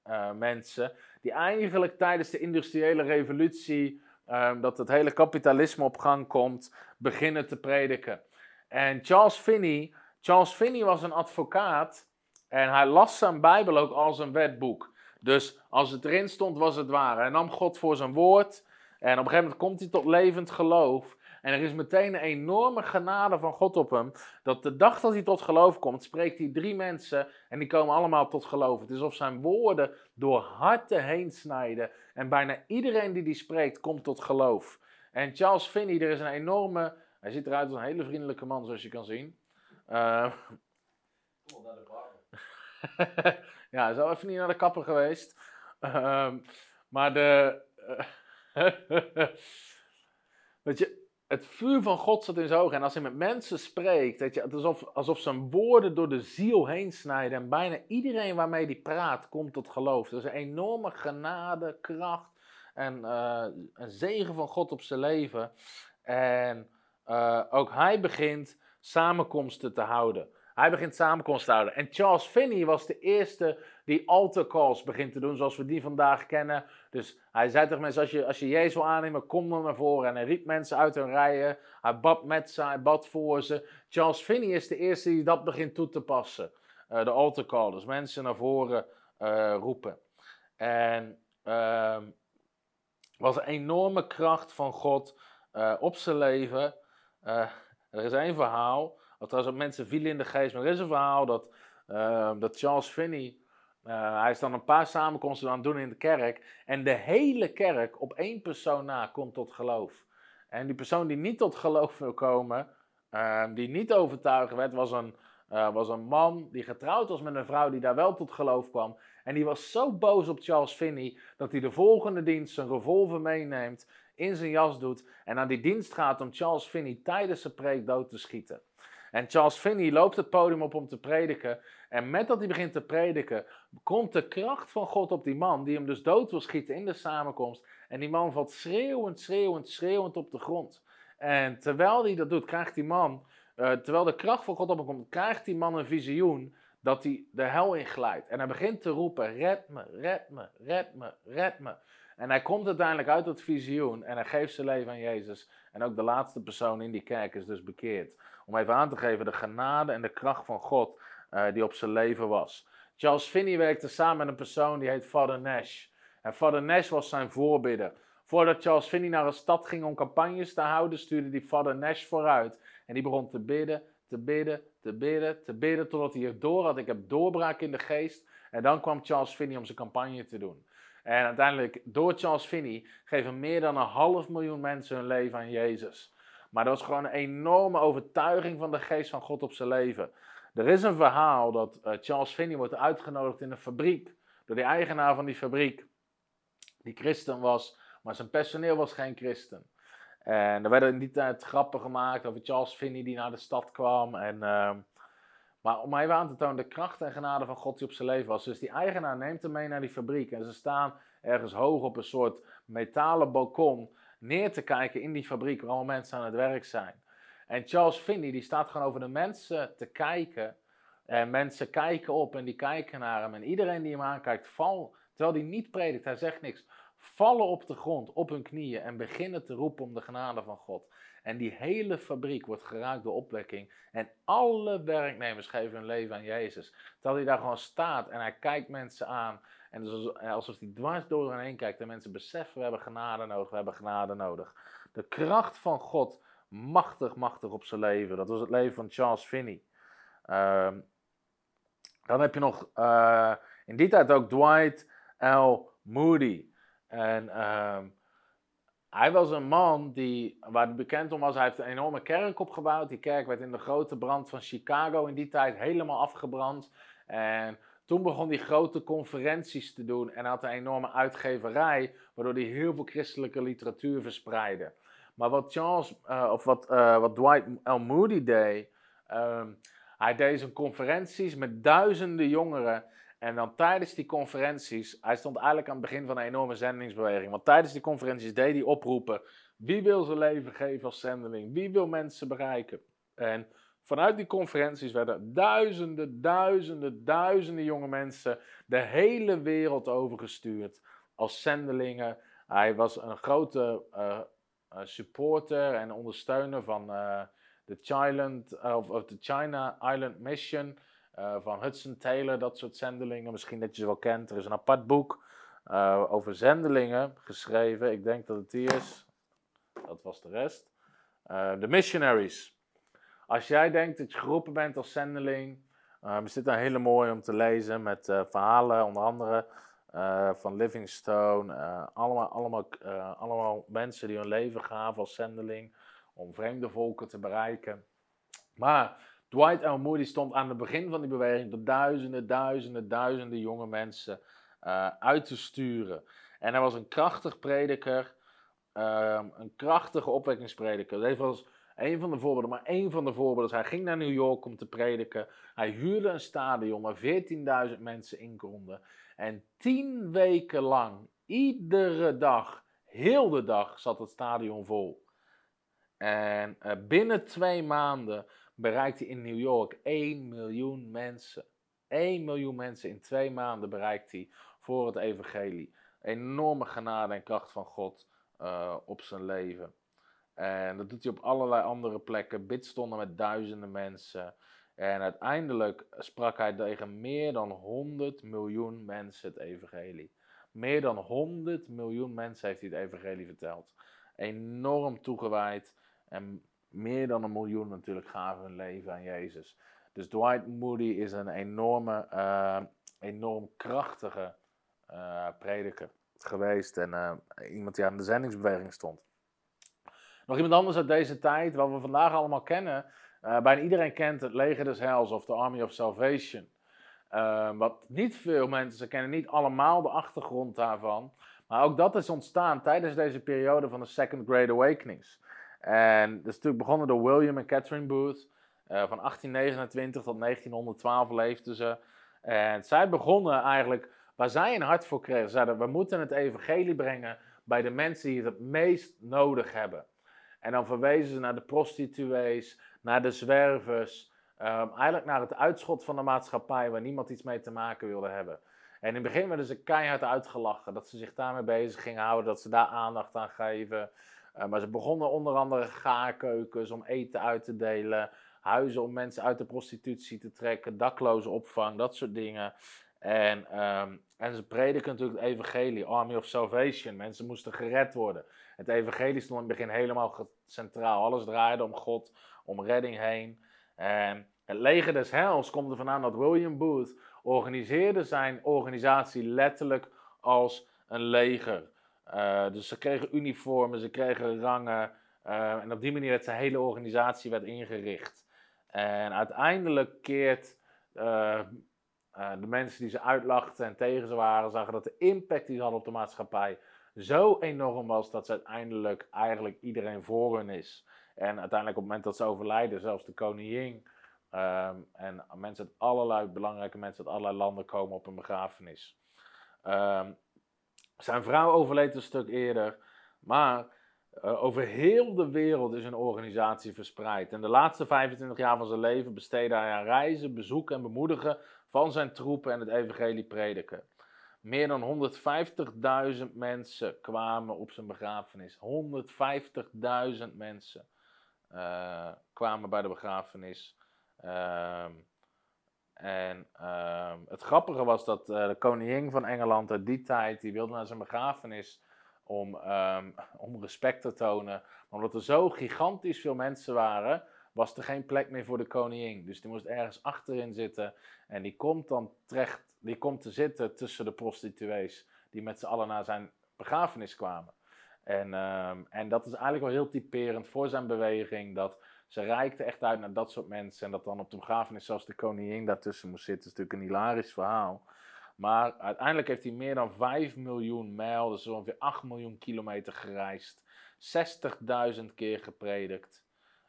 eh, mensen, die eigenlijk tijdens de industriële revolutie, ehm, dat het hele kapitalisme op gang komt, beginnen te prediken. En Charles Finney, Charles Finney was een advocaat en hij las zijn Bijbel ook als een wetboek. Dus als het erin stond, was het waar. Hij nam God voor zijn woord en op een gegeven moment komt hij tot levend geloof. En er is meteen een enorme genade van God op hem. Dat de dag dat hij tot geloof komt, spreekt hij drie mensen en die komen allemaal tot geloof. Het is alsof zijn woorden door harten heen snijden. En bijna iedereen die die spreekt, komt tot geloof. En Charles Finney, er is een enorme. Hij ziet eruit als een hele vriendelijke man, zoals je kan zien. Uh, ja, hij is al even niet naar de kapper geweest. Uh, maar de. Weet je, het vuur van God zat in zijn ogen. En als hij met mensen spreekt, weet je, het is alsof, alsof zijn woorden door de ziel heen snijden. En bijna iedereen waarmee hij praat, komt tot geloof. Is een enorme genade, kracht en uh, een zegen van God op zijn leven. En uh, ook hij begint samenkomsten te houden. Hij begint samenkomsten te houden. En Charles Finney was de eerste die altar calls begint te doen, zoals we die vandaag kennen. Dus hij zei tegen mensen, als je, als je Jezus wil aannemen, kom dan naar voren. En hij riep mensen uit hun rijen. Hij bad met ze, hij bad voor ze. Charles Finney is de eerste die dat begint toe te passen. Uh, de altar call, dus mensen naar voren uh, roepen. En uh, was een enorme kracht van God uh, op zijn leven. er is één verhaal, trouwens ook mensen vielen in de geest, maar er is een verhaal dat, dat Charles Finney uh, hij is dan een paar samenkomsten aan het doen in de kerk. En de hele kerk op één persoon na komt tot geloof. En die persoon die niet tot geloof wil komen, uh, die niet overtuigd werd, was een, uh, was een man die getrouwd was met een vrouw die daar wel tot geloof kwam. En die was zo boos op Charles Finney dat hij de volgende dienst zijn revolver meeneemt, in zijn jas doet en naar die dienst gaat om Charles Finney tijdens zijn preek dood te schieten. En Charles Finney loopt het podium op om te prediken. En met dat hij begint te prediken, komt de kracht van God op die man, die hem dus dood wil schieten in de samenkomst. En die man valt schreeuwend, schreeuwend, schreeuwend op de grond. En terwijl hij dat doet, krijgt die man, uh, terwijl de kracht van God op hem komt, krijgt die man een visioen dat hij de hel inglijdt. En hij begint te roepen, red me, red me, red me, red me. En hij komt uiteindelijk uit dat visioen en hij geeft zijn leven aan Jezus. En ook de laatste persoon in die kerk is dus bekeerd. Om even aan te geven de genade en de kracht van God uh, die op zijn leven was. Charles Finney werkte samen met een persoon die heet Father Nash. En Father Nash was zijn voorbidder. Voordat Charles Finney naar een stad ging om campagnes te houden, stuurde die Father Nash vooruit. En die begon te bidden, te bidden, te bidden, te bidden, totdat hij er door had. Ik heb doorbraak in de geest. En dan kwam Charles Finney om zijn campagne te doen. En uiteindelijk, door Charles Finney, geven meer dan een half miljoen mensen hun leven aan Jezus. Maar dat was gewoon een enorme overtuiging van de geest van God op zijn leven. Er is een verhaal dat uh, Charles Finney wordt uitgenodigd in een fabriek. Door de eigenaar van die fabriek. Die christen was, maar zijn personeel was geen christen. En er werden in die tijd grappen gemaakt over Charles Finney die naar de stad kwam. En, uh, maar om even aan te tonen de kracht en genade van God die op zijn leven was. Dus die eigenaar neemt hem mee naar die fabriek. En ze staan ergens hoog op een soort metalen balkon neer te kijken in die fabriek waar allemaal mensen aan het werk zijn. En Charles Finney die staat gewoon over de mensen te kijken. En mensen kijken op en die kijken naar hem. En iedereen die hem aankijkt, val, terwijl hij niet predikt, hij zegt niks, vallen op de grond, op hun knieën en beginnen te roepen om de genade van God. En die hele fabriek wordt geraakt door opwekking. En alle werknemers geven hun leven aan Jezus. Terwijl hij daar gewoon staat en hij kijkt mensen aan. En dus alsof hij dwars door hen heen kijkt en mensen beseffen, we hebben genade nodig, we hebben genade nodig. De kracht van God, machtig, machtig op zijn leven. Dat was het leven van Charles Finney. Uh, dan heb je nog uh, in die tijd ook Dwight L. Moody. En uh, hij was een man die, waar het bekend om was, hij heeft een enorme kerk opgebouwd. Die kerk werd in de grote brand van Chicago in die tijd helemaal afgebrand. En toen begon hij grote conferenties te doen en had een enorme uitgeverij, waardoor hij heel veel christelijke literatuur verspreidde. Maar wat Charles, uh, of wat, uh, wat Dwight L. Moody deed, um, hij deed zijn conferenties met duizenden jongeren. En dan tijdens die conferenties, hij stond eigenlijk aan het begin van een enorme zendingsbeweging. Want tijdens die conferenties deed hij oproepen: wie wil zijn leven geven als zendeling? Wie wil mensen bereiken? En vanuit die conferenties werden duizenden, duizenden, duizenden jonge mensen de hele wereld overgestuurd als zendelingen. Hij was een grote uh, supporter en ondersteuner van uh, de, Chiland, of, of China Island Mission van Hudson Taylor, dat soort zendelingen. Misschien dat je ze wel kent. Er is een apart boek over zendelingen geschreven. Ik denk dat het hier is. Dat was de rest. De Missionaries. Als jij denkt dat je geroepen bent als zendeling, uh, is dit een hele mooie om te lezen met verhalen, onder andere van Livingstone. allemaal, allemaal, allemaal mensen die hun leven gaven als zendeling om vreemde volken te bereiken. Maar Dwight L. Moody stond aan het begin van die beweging door duizenden, duizenden, duizenden jonge mensen uit te sturen. En hij was een krachtig prediker, een krachtige opwekkingsprediker. Dat eens een van de voorbeelden, maar één van de voorbeelden. Hij ging naar New York om te prediken. Hij huurde een stadion waar 14.000 mensen in konden. En tien weken lang, iedere dag, heel de dag, zat het stadion vol. En uh, binnen twee maanden bereikte in New York 1 miljoen mensen. 1 miljoen mensen in twee maanden bereikt hij voor het evangelie. Enorme genade en kracht van God uh, op zijn leven. En dat doet hij op allerlei andere plekken. Bidstonden met duizenden mensen. En uiteindelijk sprak hij tegen meer dan 100 miljoen mensen het evangelie. Meer dan 100 miljoen mensen heeft hij het evangelie verteld. Enorm toegewijd. En meer dan een miljoen natuurlijk gaven hun leven aan Jezus. Dus Dwight Moody is een enorme, uh, enorm krachtige uh, prediker geweest. En uh, iemand die aan de zendingsbeweging stond. Nog iemand anders uit deze tijd, wat we vandaag allemaal kennen. Bijna iedereen kent het leger des Hels of de Army of Salvation. Wat niet veel mensen kennen, niet allemaal de achtergrond daarvan. Maar ook dat is ontstaan tijdens deze periode van de Second Great Awakenings. En dat is natuurlijk begonnen door William en Catherine Booth. Uh, van 1829 tot 1912 leefden ze. En zij begonnen eigenlijk, waar zij een hart voor kregen, zeiden we moeten het evangelie brengen bij de mensen die het het meest nodig hebben. En dan verwezen ze naar de prostituees, naar de zwervers. Um, eigenlijk naar het uitschot van de maatschappij waar niemand iets mee te maken wilde hebben. En in het begin werden ze keihard uitgelachen dat ze zich daarmee bezig gingen houden, dat ze daar aandacht aan geven. Uh, maar ze begonnen onder andere gaarkeukens om eten uit te delen, huizen om mensen uit de prostitutie te trekken, dakloze opvang, dat soort dingen. En, um, en ze prediken natuurlijk het evangelie, Army of Salvation. Mensen moesten gered worden. Het evangelie stond in het begin helemaal centraal. Alles draaide om God, om redding heen. En het leger des hels komt er vandaan dat William Booth organiseerde zijn organisatie letterlijk als een leger. Uh, dus ze kregen uniformen, ze kregen rangen. Uh, en op die manier werd zijn hele organisatie werd ingericht. En uiteindelijk keert uh, de mensen die ze uitlachten en tegen ze waren, zagen dat de impact die ze hadden op de maatschappij zo enorm was dat ze uiteindelijk eigenlijk iedereen voor hun is. En uiteindelijk op het moment dat ze overlijden, zelfs de koningin um, en mensen uit allerlei belangrijke mensen uit allerlei landen komen op een begrafenis. Um, zijn vrouw overleed een stuk eerder, maar uh, over heel de wereld is een organisatie verspreid. En de laatste 25 jaar van zijn leven besteedde hij aan reizen, bezoeken en bemoedigen van zijn troepen en het evangelie prediken. Meer dan 150.000 mensen kwamen op zijn begrafenis. 150.000 mensen uh, kwamen bij de begrafenis. Uh, en uh, het grappige was dat uh, de koningin van Engeland uit die tijd, die wilde naar zijn begrafenis om, ehm, om respect te tonen. Maar omdat er zo gigantisch veel mensen waren, was er geen plek meer voor de koningin. Dus die moest ergens achterin zitten. En die komt dan terecht die komt te zitten tussen de prostituees die met z'n allen naar zijn begrafenis kwamen. En, ehm, en dat is eigenlijk wel heel typerend voor zijn beweging. Dat ze reikte echt uit naar dat soort mensen. En dat dan op de begrafenis zelfs de koningin daartussen moest zitten. Is natuurlijk een hilarisch verhaal. Maar uiteindelijk heeft hij meer dan 5 miljoen mijl, dus ongeveer 8 miljoen kilometer gereisd. 60.000 keer gepredikt.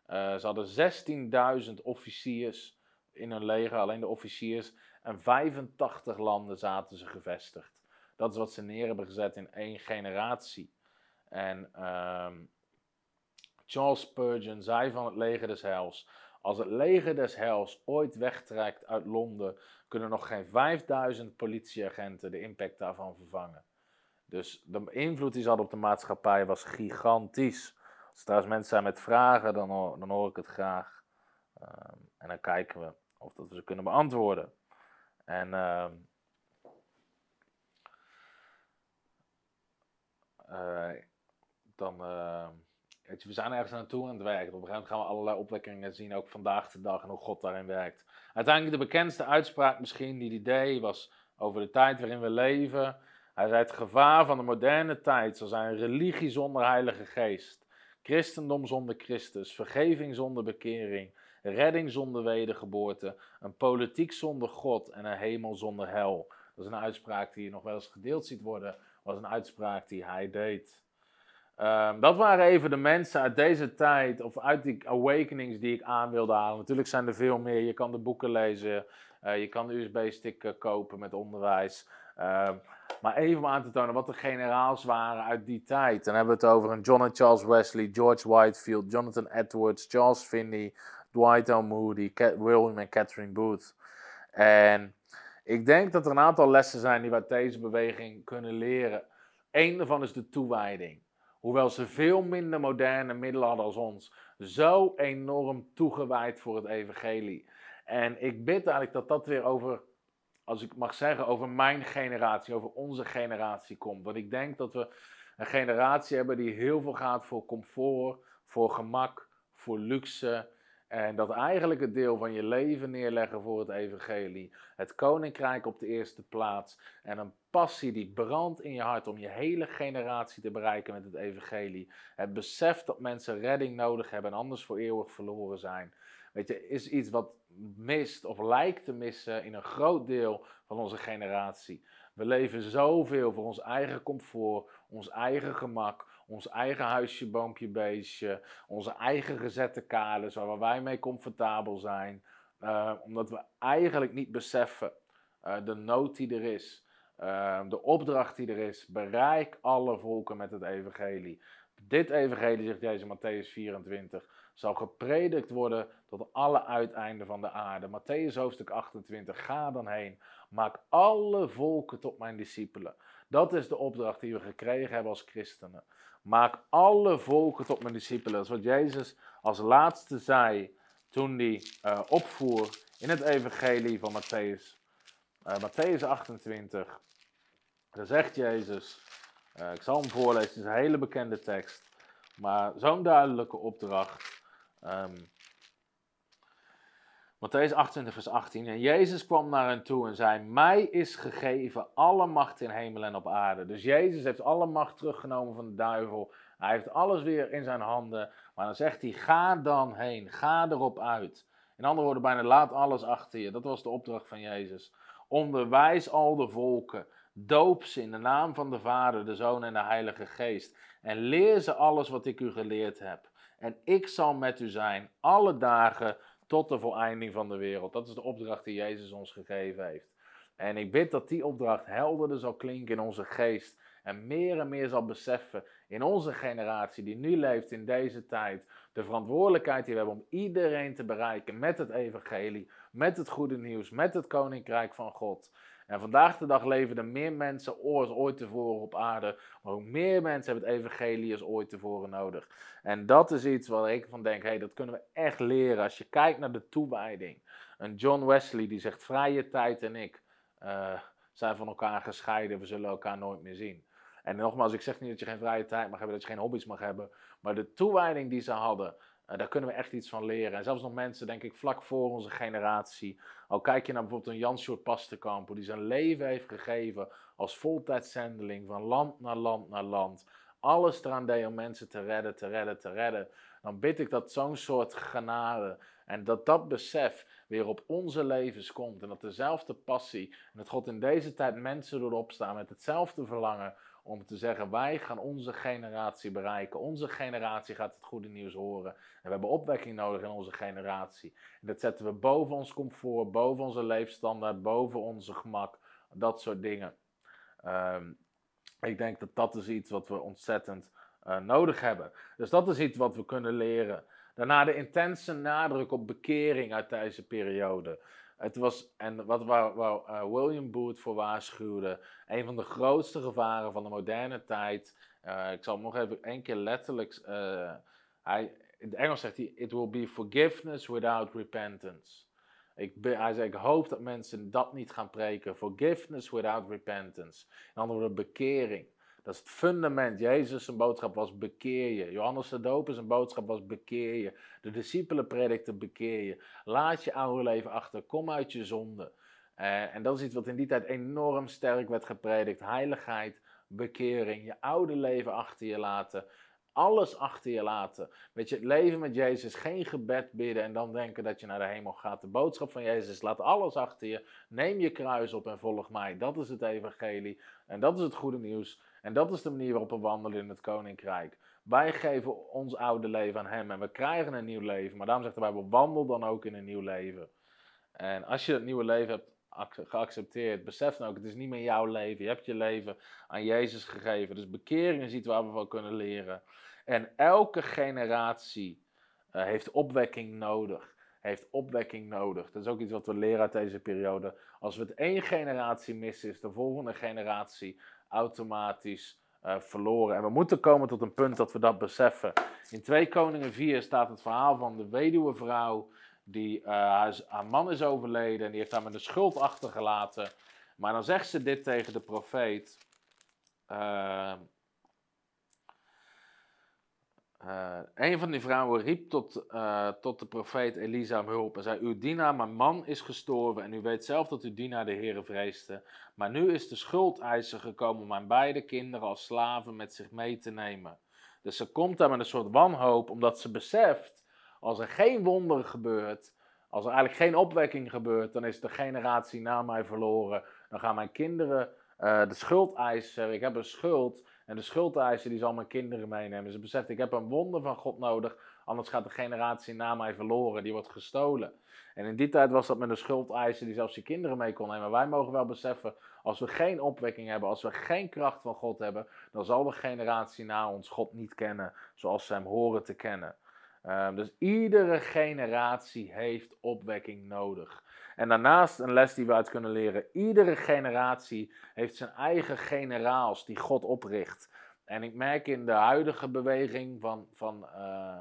Uh, ze hadden 16.000 officiers in hun leger, alleen de officiers. En 85 landen zaten ze gevestigd. Dat is wat ze neer hebben gezet in één generatie. En um, Charles Spurgeon zei van het leger des heils: Als het leger des hels ooit wegtrekt uit Londen, kunnen nog geen 5000 politieagenten de impact daarvan vervangen. Dus de invloed die ze hadden op de maatschappij was gigantisch. Als er trouwens mensen zijn met vragen, dan, hoor, dan hoor ik het graag. Ehm, en dan kijken we of dat we ze kunnen beantwoorden. En uh, uh, dan, uh, we zijn ergens naartoe aan het werken. Op een gegeven moment gaan we allerlei opwekkingen zien, ook vandaag de dag, en hoe God daarin werkt. Uiteindelijk de bekendste uitspraak misschien die hij deed, was over de tijd waarin we leven. Hij zei, het gevaar van de moderne tijd zal zijn religie zonder heilige geest. Christendom zonder Christus, vergeving zonder bekering, redding zonder wedergeboorte, een politiek zonder God en een hemel zonder hel. Dat is een uitspraak die je nog wel eens gedeeld ziet worden, was een uitspraak die hij deed. Um, dat waren even de mensen uit deze tijd, of uit die awakenings die ik aan wilde halen. Natuurlijk zijn er veel meer. Je kan de boeken lezen, uh, je kan de USB-stick kopen met onderwijs. Uh, maar even om aan te tonen wat de generaals waren uit die tijd. Dan hebben we het over een John en Charles Wesley, George Whitefield, Jonathan Edwards, Charles Finney, Dwight L. Moody, William en Catherine Booth. En ik denk dat er een aantal lessen zijn die we uit deze beweging kunnen leren. Eén daarvan is de toewijding. Hoewel ze veel minder moderne middelen hadden als ons, zo enorm toegewijd voor het evangelie. En ik bid eigenlijk dat dat weer over, als ik mag zeggen, over mijn generatie, over onze generatie komt. Want ik denk dat we een generatie hebben die heel veel gaat voor comfort, voor gemak, voor luxe, en dat eigenlijk het deel van je leven neerleggen voor het evangelie. Het koninkrijk op de eerste plaats. En een passie die brandt in je hart om je hele generatie te bereiken met het evangelie. Het besef dat mensen redding nodig hebben en anders voor eeuwig verloren zijn. Weet je, is iets wat mist of lijkt te missen in een groot deel van onze generatie. We leven zoveel voor ons eigen comfort, ons eigen gemak, ons eigen huisje, boompje, beestje, onze eigen gezette kaders waar wij mee comfortabel zijn. Uh, omdat we eigenlijk niet beseffen uh, de nood die er is, uh, de opdracht die er is. Bereik alle volken met het evangelie. Dit evangelie, zegt deze Matthäus 24, zal gepredikt worden tot alle uiteinden van de aarde. Matthäus hoofdstuk 28, ga dan heen. Maak alle volken tot mijn discipelen. Dat is de opdracht die we gekregen hebben als christenen. Maak alle volken tot mijn discipelen. Dat is wat Jezus als laatste zei toen hij uh, opvoer in het evangelie van Matthäus. Uh, Matthäus 28. Daar zegt Jezus, uh, ik zal hem voorlezen, het is een hele bekende tekst. Maar zo'n duidelijke opdracht. Um, Matthäus 28, vers 18. En Jezus kwam naar hen toe en zei: Mij is gegeven alle macht in hemel en op aarde. Dus Jezus heeft alle macht teruggenomen van de duivel. Hij heeft alles weer in zijn handen. Maar dan zegt hij: Ga dan heen, ga erop uit. In andere woorden, bijna laat alles achter je. Dat was de opdracht van Jezus. Onderwijs al de volken. Doop ze in de naam van de Vader, de Zoon en de Heilige Geest. En leer ze alles wat ik u geleerd heb. En ik zal met u zijn alle dagen tot de voleinding van de wereld. Dat is de opdracht die Jezus ons gegeven heeft. En ik bid dat die opdracht helderder zal klinken in onze geest. En meer en meer zal beseffen in onze generatie die nu leeft in deze tijd. De verantwoordelijkheid die we hebben om iedereen te bereiken met het evangelie, met het goede nieuws, met het koninkrijk van God. En vandaag de dag leven er meer mensen ooit tevoren op aarde. Maar ook meer mensen hebben het evangelie als ooit tevoren nodig. En dat is iets waar ik van denk, hey, dat kunnen we echt leren. Als je kijkt naar de toewijding. Een John Wesley die zegt, vrije tijd en ik uh, zijn van elkaar gescheiden. We zullen elkaar nooit meer zien. En nogmaals, ik zeg niet dat je geen vrije tijd mag hebben, dat je geen hobby's mag hebben. Maar de toewijding die ze hadden, uh, daar kunnen we echt iets van leren. En zelfs nog mensen, denk ik, vlak voor onze generatie. Al kijk je naar bijvoorbeeld een Jan-Sjoerd Pastenkamp, die zijn leven heeft gegeven als voltijdzendeling van land naar land naar land. Alles eraan deed om mensen te redden, te redden, te redden. Dan bid ik dat zo'n soort genade en dat dat besef weer op onze levens komt. En dat dezelfde passie en dat God in deze tijd mensen doet opstaan met hetzelfde verlangen om te zeggen: wij gaan onze generatie bereiken. Onze generatie gaat het goede nieuws horen. En we hebben opwekking nodig in onze generatie. En dat zetten we boven ons comfort, boven onze leefstandaard, boven onze gemak. Dat soort dingen. Um, ik denk dat dat is iets wat we ontzettend uh, nodig hebben. Dus dat is iets wat we kunnen leren. Daarna de intense nadruk op bekering uit deze periode. Het was, en wat waar, waar uh, William Booth voor waarschuwde, een van de grootste gevaren van de moderne tijd. Uh, ik zal nog even één keer letterlijk. Uh, hij, in het Engels zegt hij: It will be forgiveness without repentance. Ik, hij zei: Ik hoop dat mensen dat niet gaan preken. Forgiveness without repentance. In andere woorden, bekering. Dat is het fundament. Jezus' zijn boodschap was bekeer je. Johannes de Doper zijn boodschap was bekeer je. De discipelen predikten bekeer je. Laat je oude leven achter. Kom uit je zonde. Uh, en dat is iets wat in die tijd enorm sterk werd gepredikt. Heiligheid, bekering, je oude leven achter je laten. Alles achter je laten. Weet je, het leven met Jezus, geen gebed bidden en dan denken dat je naar de hemel gaat. De boodschap van Jezus, laat alles achter je. Neem je kruis op en volg mij. Dat is het evangelie. En dat is het goede nieuws. En dat is de manier waarop we wandelen in het koninkrijk. Wij geven ons oude leven aan Hem en we krijgen een nieuw leven. Maar daarom zegt de Bijbel, wandel dan ook in een nieuw leven. En als je het nieuwe leven hebt geaccepteerd, besef dan ook, het is niet meer jouw leven. Je hebt je leven aan Jezus gegeven. Dus bekering is iets waar we van kunnen leren. En elke generatie uh, heeft opwekking nodig. Heeft opwekking nodig. Dat is ook iets wat we leren uit deze periode. Als we het één generatie missen, is de volgende generatie automatisch uh, verloren. En we moeten komen tot een punt dat we dat beseffen. In 2 Koningen 4 staat het verhaal van de weduwe vrouw die uh, haar, man is overleden en die heeft haar met een schuld achtergelaten. Maar dan zegt ze dit tegen de profeet. Uh, een van die vrouwen riep tot, uh, tot de profeet Elisa om hulp en zei: Uw dienaar, mijn man, is gestorven en u weet zelf dat uw dienaar de Heere vreesde. Maar nu is de schuldeiser gekomen om mijn beide kinderen als slaven met zich mee te nemen. Dus ze komt daar met een soort wanhoop, omdat ze beseft: als er geen wonder gebeurt, als er eigenlijk geen opwekking gebeurt, dan is de generatie na mij verloren. Dan gaan mijn kinderen uh, de schuldeiser, ik heb een schuld en de schuldeiser die zal mijn kinderen meenemen. Ze beseft, ik heb een wonder van God nodig, anders gaat de generatie na mij verloren, die wordt gestolen. En in die tijd was dat met een schuldeiser die zelfs je kinderen mee kon nemen. Wij mogen wel beseffen, als we geen opwekking hebben, als we geen kracht van God hebben, dan zal de generatie na ons God niet kennen zoals ze hem horen te kennen. Uh, dus iedere generatie heeft opwekking nodig. En daarnaast een les die we uit kunnen leren. Iedere generatie heeft zijn eigen generaals die God opricht. En ik merk in de huidige beweging van, van, uh,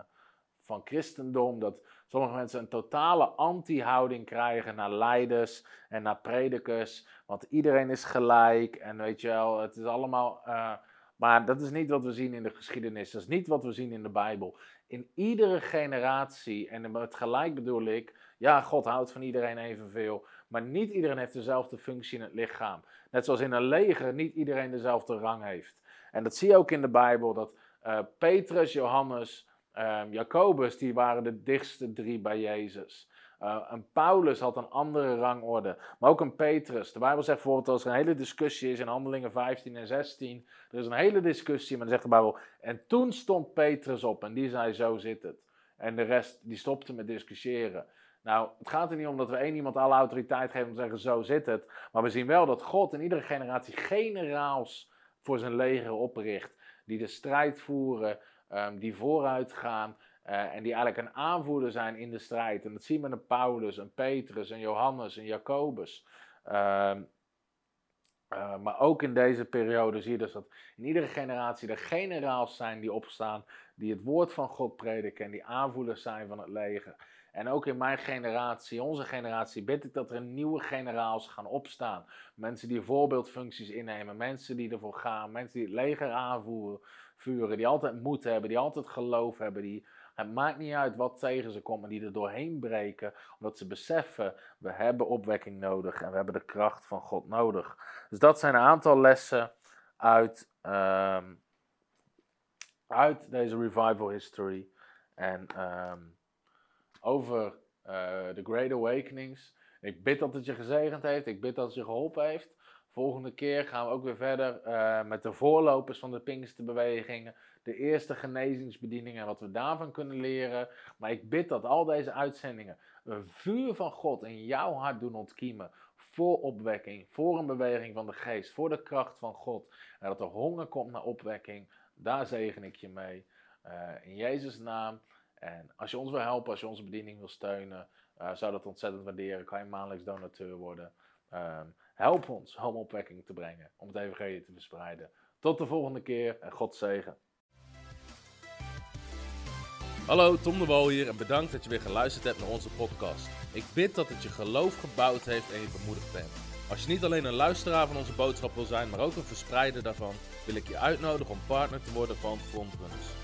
van christendom dat sommige mensen een totale anti-houding krijgen naar leiders en naar predikers. Want iedereen is gelijk en weet je wel, het is allemaal... Uh, maar dat is niet wat we zien in de geschiedenis. Dat is niet wat we zien in de Bijbel. In iedere generatie, en met gelijk bedoel ik, ja, God houdt van iedereen evenveel. Maar niet iedereen heeft dezelfde functie in het lichaam. Net zoals in een leger niet iedereen dezelfde rang heeft. En dat zie je ook in de Bijbel, dat uh, Petrus, Johannes, uh, Jacobus, die waren de dichtste drie bij Jezus. Uh, een Paulus had een andere rangorde, maar ook een Petrus. De Bijbel zegt bijvoorbeeld als er een hele discussie is in Handelingen 15 en 16, er is een hele discussie, maar dan zegt de Bijbel, en toen stond Petrus op en die zei zo zit het. En de rest die stopte met discussiëren. Nou, het gaat er niet om dat we één iemand alle autoriteit geven om te zeggen zo zit het. Maar we zien wel dat God in iedere generatie generaals voor zijn leger opricht. Die de strijd voeren, um, die vooruit gaan. Uh, en die eigenlijk een aanvoerder zijn in de strijd. En dat zien we een Paulus, een Petrus, een Johannes, een Jacobus. Uh, uh, maar ook in deze periode zie je dus dat in iedere generatie er generaals zijn die opstaan, die het woord van God prediken en die aanvoerders zijn van het leger. En ook in mijn generatie, onze generatie, bid ik dat er nieuwe generaals gaan opstaan. Mensen die voorbeeldfuncties innemen, mensen die ervoor gaan, mensen die het leger aanvoeren, die altijd moed hebben, die altijd geloof hebben, die het maakt niet uit wat tegen ze komt, maar die er doorheen breken, omdat ze beseffen, we hebben opwekking nodig en we hebben de kracht van God nodig. Dus dat zijn een aantal lessen uit, um, uit deze revival history. En um, over uh, de Great Awakenings. Ik bid dat het je gezegend heeft. Ik bid dat het je geholpen heeft. Volgende keer gaan we ook weer verder uh, met de voorlopers van de Pinksterbewegingen. De eerste genezingsbedieningen en wat we daarvan kunnen leren. Maar ik bid dat al deze uitzendingen een vuur van God in jouw hart doen ontkiemen. Voor opwekking, voor een beweging van de geest, voor de kracht van God. En dat er honger komt naar opwekking. Daar zegen ik je mee. Uh, in Jezus' naam. En als je ons wil helpen, als je onze bediening wil steunen, uh, zou dat ontzettend waarderen. Kan je maandelijks donateur worden. Um, help ons homopwekking te brengen, om het evangelie te verspreiden. Tot de volgende keer en God zegen. Hallo, Tom de Wol hier en bedankt dat je weer geluisterd hebt naar onze podcast. Ik bid dat het je geloof gebouwd heeft en je bemoedigd bent. Als je niet alleen een luisteraar van onze boodschap wil zijn, maar ook een verspreider daarvan, wil ik je uitnodigen om partner te worden van Frontrunners.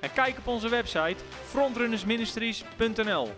en kijk op onze website frontrunnersministries.nl.